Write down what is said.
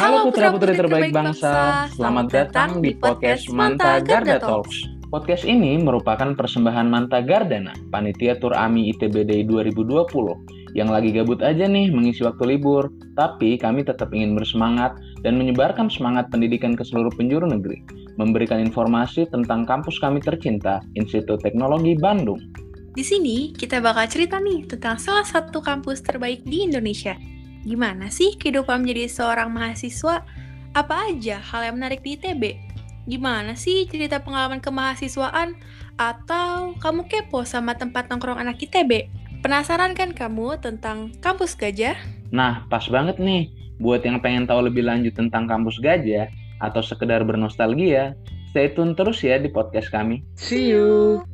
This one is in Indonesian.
Halo putra-putri terbaik bangsa, selamat datang di podcast Manta Garda Talks. Podcast ini merupakan persembahan Manta Gardana, panitia Tur AMI ITB Day 2020, yang lagi gabut aja nih mengisi waktu libur, tapi kami tetap ingin bersemangat dan menyebarkan semangat pendidikan ke seluruh penjuru negeri, memberikan informasi tentang kampus kami tercinta, Institut Teknologi Bandung. Di sini kita bakal cerita nih tentang salah satu kampus terbaik di Indonesia. Gimana sih kehidupan menjadi seorang mahasiswa? Apa aja hal yang menarik di ITB? Gimana sih cerita pengalaman kemahasiswaan? Atau kamu kepo sama tempat nongkrong anak ITB? Penasaran kan kamu tentang kampus gajah? Nah, pas banget nih. Buat yang pengen tahu lebih lanjut tentang kampus gajah, atau sekedar bernostalgia, stay tune terus ya di podcast kami. See you!